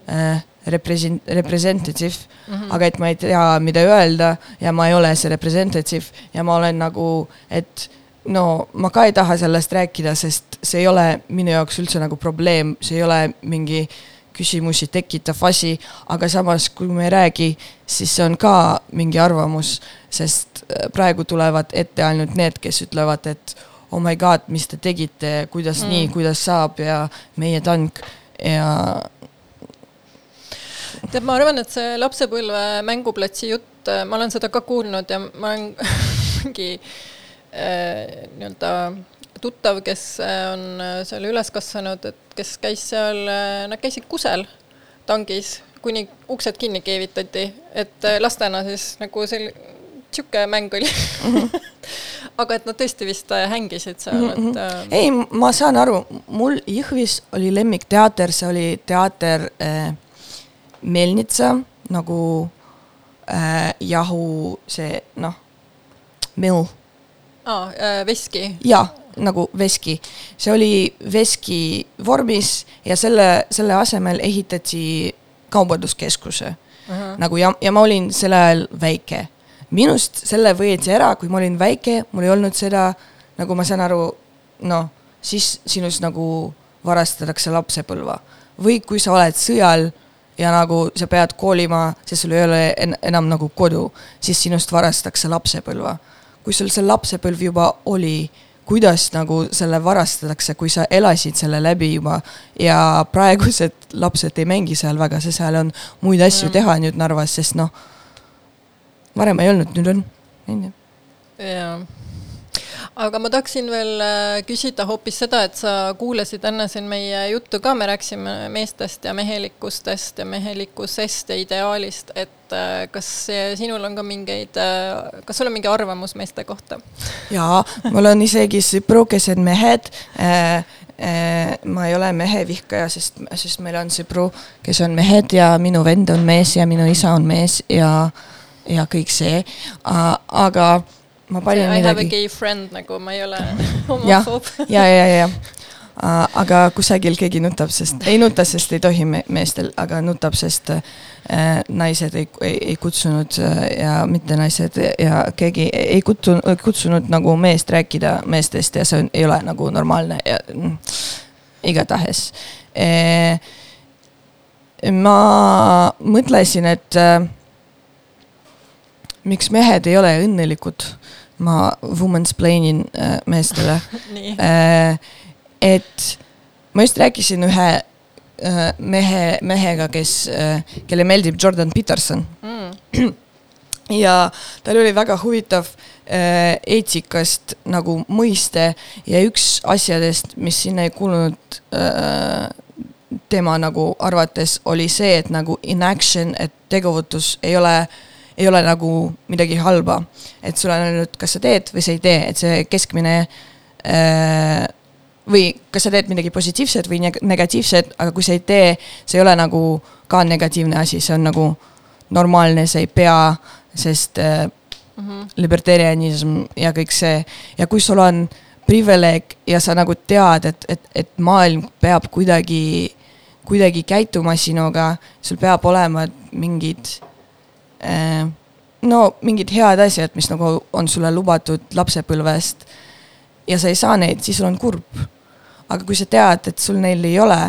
äh, represent-, representative mm, -hmm. aga et ma ei tea, mida öelda ja ma ei ole see representative ja ma olen nagu, et no ma ka ei taha sellest rääkida, sest see ei ole minu jaoks üldse nagu probleem, see ei ole mingi küsimusi tekitav asi, aga samas, kui me ei räägi, siis see on ka mingi arvamus, sest äh, praegu tulevad ette ainult need, kes ütlevad, et oh my god, mis te tegite, kuidas mm. nii, kuidas saab ja meie tank ja. tead, ma arvan, et see lapsepõlve mänguplatsi jutt, äh, ma olen seda ka kuulnud ja ma olen mingi äh, nii-öelda tuttav, kes äh, on äh, seal üles kasvanud, et kes käis seal, äh, nad käisid kusel tangis, kuni uksed kinni keevitati, et lastena siis nagu sel-, niisugune mäng oli mm. -hmm. aga et nad tõesti vist hängisid seal mm, -hmm. et äh.... ei, ma saan aru, mul Jõhvis oli lemmikteater, see oli teater äh, Melnitsa nagu äh, jahu, see noh, mill. aa veski. jaa nagu veski. see oli veski vormis ja selle, selle asemel ehitati kaubanduskeskuse uh. -huh. nagu ja, ja ma olin sel ajal väike. minust selle võeti ära, kui ma olin väike, mul ei olnud seda, nagu ma saan aru, noh, siis sinust nagu varastatakse lapsepõlva. või kui sa oled sõjal ja nagu sa pead koolima, sest sul ei ole en enam nagu kodu, siis sinust varastatakse lapsepõlva. kui sul see lapsepõlv juba oli kuidas nagu selle varastatakse, kui sa elasid selle läbi juba ja praegused lapsed ei mängi seal väga, sest seal on muid asju mm. teha nüüd Narvas, sest noh, varem ei olnud, nüüd on, on ju. jaa aga ma tahaksin veel äh, küsida hoopis seda, et sa kuulasid enne siin meie juttu ka, me rääkisime meestest ja mehelikkustest ja mehelikkusest ja ideaalist, et äh, kas sinul on ka mingeid, äh, kas sul on mingi arvamus meeste kohta? jaa, mul on isegi sõpru, kes on mehed ma ei ole mehevihkaja, sest, sest meil on sõpru, kes on mehed ja minu vend on mees ja minu isa on mees ja, ja kõik see. aga ma panin midagi. I have a gay friend nagu, ma ei ole homofoob. ja, ja, ja, ja aga kusagil keegi nutab, sest, ei nuta, sest ei tohi me, meestel, aga nutab, sest uh, naised ei, ei, ei kutsunud uh, ja mitte naised ja keegi ei kutsunud, kutsunud nagu meest rääkida meestest ja see on, ei ole nagu normaalne ja mm, igatahes. Uh,. ma mõtlesin, et uh, miks mehed ei ole õnnelikud. Ma woman's plane'in äh, meestele. Äh, et ma just rääkisin ühe äh, mehe, mehega, kes äh,, kelle meeldib Jordan Peterson mm. ja tal oli väga huvitav äh, eetsikast nagu mõiste ja üks asjadest, mis sinna ei kuulunud tema nagu arvates oli see, et nagu inaction, et tegevutus ei ole ei ole nagu midagi halba. et sul on ainult, kas sa teed või sa ei tee, et see keskmine äh, või kas sa teed midagi positiivset või negatiivset, aga kui sa ei tee, see ei ole nagu ka negatiivne asi, see on nagu normaalne, sa ei pea, sest äh, mm -hmm. libertarianism ja kõik see ja kui sul on privileeg ja sa nagu tead, et, et, et maailm peab kuidagi, kuidagi käituma sinuga, sul peab olema mingid äh, no mingid head asjad, mis nagu on sulle lubatud lapsepõlvest ja sa ei saa neid, siis sul on kurb. aga kui sa tead, et sul neil ei ole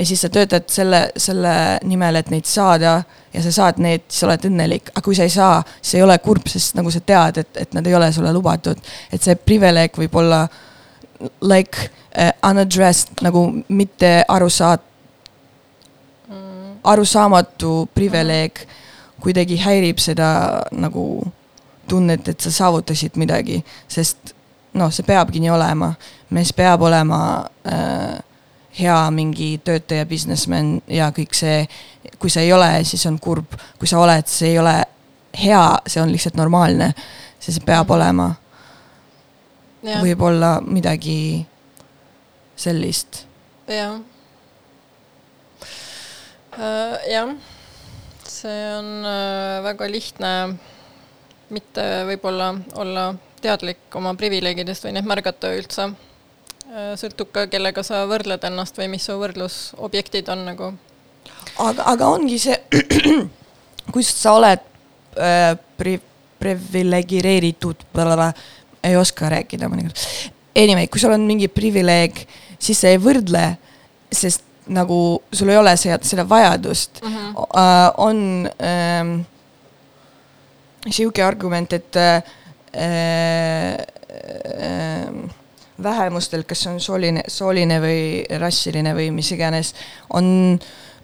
ja siis sa töötad selle, selle nimel, et neid saada ja sa saad need, siis sa oled õnnelik, aga kui sa ei saa, siis ei ole kurb, sest nagu sa tead, et, et nad ei ole sulle lubatud. et see privileeg võib olla like uh, unaddressed nagu mitte aru saad- mm., arusaamatu privileeg kuidagi häirib seda nagu tunnet, et sa saavutasid midagi, sest noh, see peabki nii olema. mees peab olema äh, hea mingi töötaja, businessman ja kõik see, kui sa ei ole, siis on kurb, kui sa oled, see ei ole hea, see on lihtsalt normaalne, see, see peab olema. võib-olla midagi sellist. jah. jah, see on äh, väga lihtne mitte võib-olla olla teadlik oma privileegidest või neid märgata üldse Äh, sõltub ka, kellega sa võrdled ennast või mis su võrdlusobjektid on nagu. aga, aga ongi see, kui sa oled äh, pri-, priviligeeritud, ei oska rääkida mõnikord. Anyway, kui sul on mingi privileeg, siis sa ei võrdle, sest nagu sul ei ole seda, seda vajadust mm. -hmm. Uh, on ähm, sihuke argument, et äh, vähemustel, kes on sooline, sooline või rassiline või mis iganes, on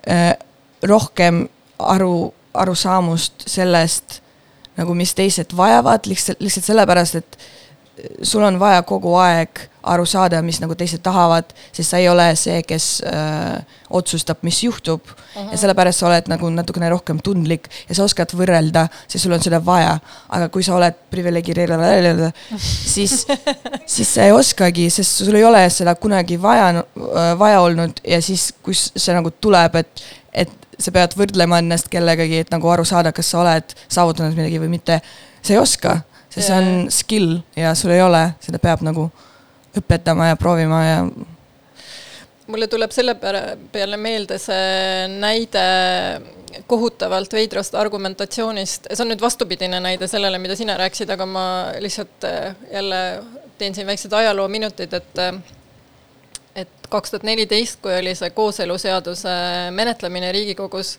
äh, rohkem aru, arusaamust sellest nagu, mis teised vajavad, lihtsalt, lihtsalt sellepärast, et sul on vaja kogu aeg aru saada, mis nagu teised tahavad, sest sa ei ole see, kes öö, otsustab, mis juhtub uh. -huh. ja sellepärast sa oled nagu natukene rohkem tundlik ja sa oskad võrrelda, sest sul on seda vaja. aga kui sa oled priviligeeritud, siis, siis sa ei oskagi, sest sul ei ole seda kunagi vaja, vaja olnud ja siis, kui see nagu tuleb, et, et sa pead võrdlema ennast kellegagi, et nagu aru saada, kas sa oled saavutanud midagi või mitte, sa ei oska see on skill ja sul ei ole, seda peab nagu õpetama ja proovima ja. mulle tuleb selle peale meelde see näide kohutavalt veidrast argumentatsioonist, see on nüüd vastupidine näide sellele, mida sina rääkisid, aga ma lihtsalt äh, jälle teen siin väiksed ajaloominutid, et äh, et kaks tuhat neliteist, kui oli see kooseluseaduse menetlemine Riigikogus,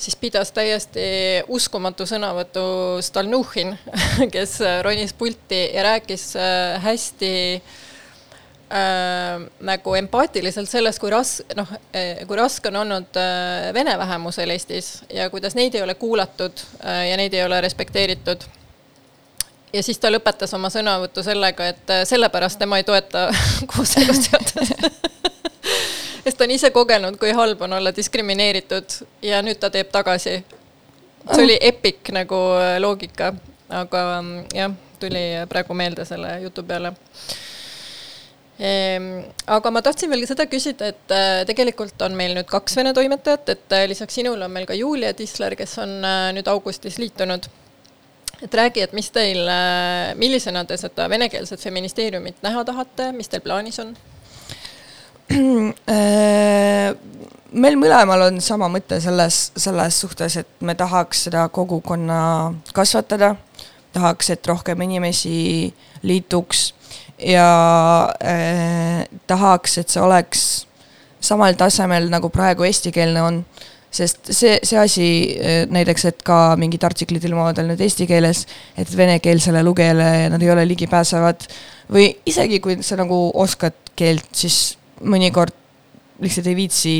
siis pidas täiesti uskumatu sõnavõtu Stalnuhhin, kes ronis pulti ja rääkis äh, hästi äh, nagu empaatiliselt sellest, kui ras-, noh, äh, kui raske on olnud äh, vene vähemusel Eestis ja kuidas neid ei ole kuulatud äh, ja neid ei ole respekteeritud. ja siis ta lõpetas oma sõnavõtu sellega, et äh, sellepärast tema ei toeta kooseluseadust sest ta on ise kogenud, kui halb on olla diskrimineeritud ja nüüd ta teeb tagasi. see oli epic nagu äh, loogika, aga mm, jah, tuli praegu meelde selle jutu peale ehm, aga ma tahtsin veel seda küsida, et äh, tegelikult on meil nüüd kaks vene toimetajat, et äh, lisaks sinule on meil ka Julia Tisler, kes on nüüd augustis liitunud. et räägi, et mis teil, millisena te seda venekeelset feministeeriumit näha tahate, mis teil plaanis on? Äh, meil mõlemal on sama mõte selles, selles suhtes, et me tahaks seda kogukonna kasvatada, tahaks, et rohkem inimesi liituks ja äh, tahaks, et see oleks samal tasemel, nagu praegu eestikeelne on. sest see, see asi äh, näiteks, et ka mingid artiklid ilmuvad ainult eesti keeles, et venekeelsele lugejale nad ei ole ligipääsevad või isegi kui sa nagu oskad keelt, siis mõnikord lihtsalt ei viitsi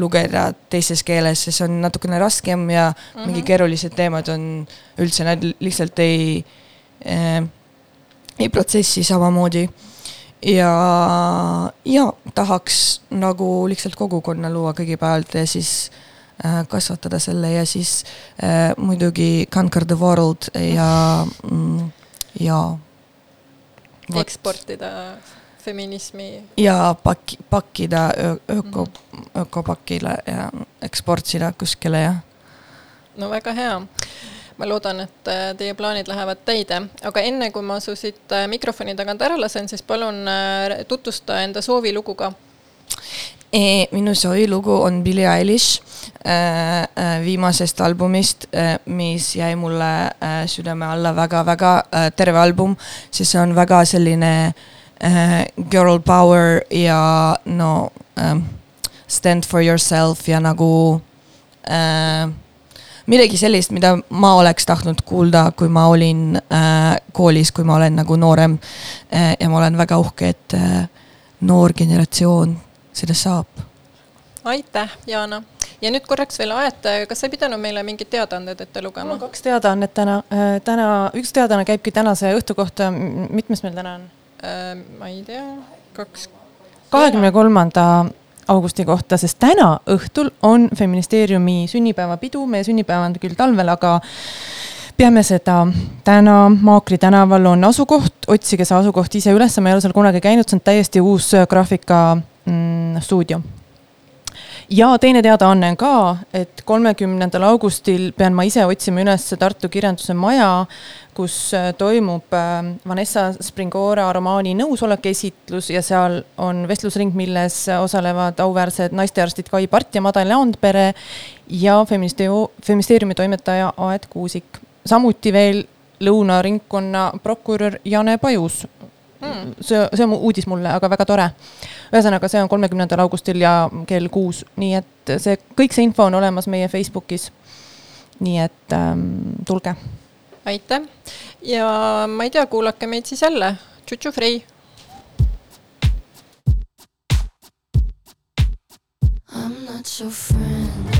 lugeda teises keeles, sest see on natukene raskem ja mm -hmm. mingi keerulised teemad on üldse, nad lihtsalt ei äh,, ei protsessi samamoodi. ja, ja tahaks nagu lihtsalt kogukonna luua kõigepealt ja siis äh, kasvatada selle ja siis äh, muidugi conquer the world ja mm,, ja. eksportida feminismi. ja pakki, pakkida öko, ökopakile ja eksportida kuskile ja. no väga hea. ma loodan, et äh, teie plaanid lähevad täide, aga enne kui ma su siit äh, mikrofoni tagant ära lasen, siis palun äh, tutvusta enda soovilugu ka E, minu soovilugu on Billie Eilish äh, viimasest albumist äh,, mis jäi mulle äh, südame alla väga-väga terve album, sest see on väga selline äh, girl power ja no äh, stand for yourself ja nagu äh, midagi sellist, mida ma oleks tahtnud kuulda, kui ma olin äh, koolis, kui ma olen nagu noorem äh,. ja ma olen väga uhke, et äh, noor generatsioon sellest saab. aitäh, Jaana. ja nüüd korraks veel Aet, kas sa ei pidanud meile mingid teadaanded ette lugema? kaks teadaannet täna, täna, üks teadaanne käibki tänase õhtu kohta, mitmes meil täna on? Äh, ma ei tea, kaks. kahekümne kolmanda augusti kohta, sest täna õhtul on feministeeriumi sünnipäevapidu, meie sünnipäev on küll talvel, aga peame seda täna Maakri tänaval on asukoht, otsige see asukoht ise üles, ma ei ole seal kunagi käinud, see on täiesti uus graafika mm, stuudio. Ja teine teadaanne on ka, et kolmekümnendal augustil pean ma ise otsima üles Tartu Kirjanduse Maja, kus äh, toimub äh, Vanessa Springora romaani Nõusolek esitlus ja seal on vestlusring, milles osalevad auväärsed naistearstid Kai Part ja Madal Leandpere ja feministeeriumi toimetaja Aet Kuusik. samuti veel Lõuna ringkonna prokurör Jane Pajus mm.. see, see on uudis mulle, aga väga tore. ühesõnaga, see on kolmekümnendal augustil ja kell kuus, nii et see, kõik see info on olemas meie Facebookis. nii et ähm, tulge. aitäh ja ma ei tea, kuulake meid siis jälle, tšutšu Frei. I'm not your friend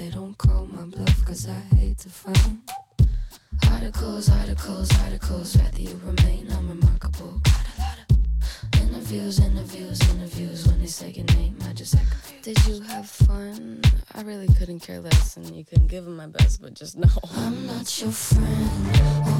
They don't call my bluff, cause I hate to find articles, articles, articles. Rather you remain unremarkable. Got a lot of interviews, interviews, interviews. When they say your name, I just act confused. Did you have fun? I really couldn't care less, and you couldn't give them my best, but just know I'm not your friend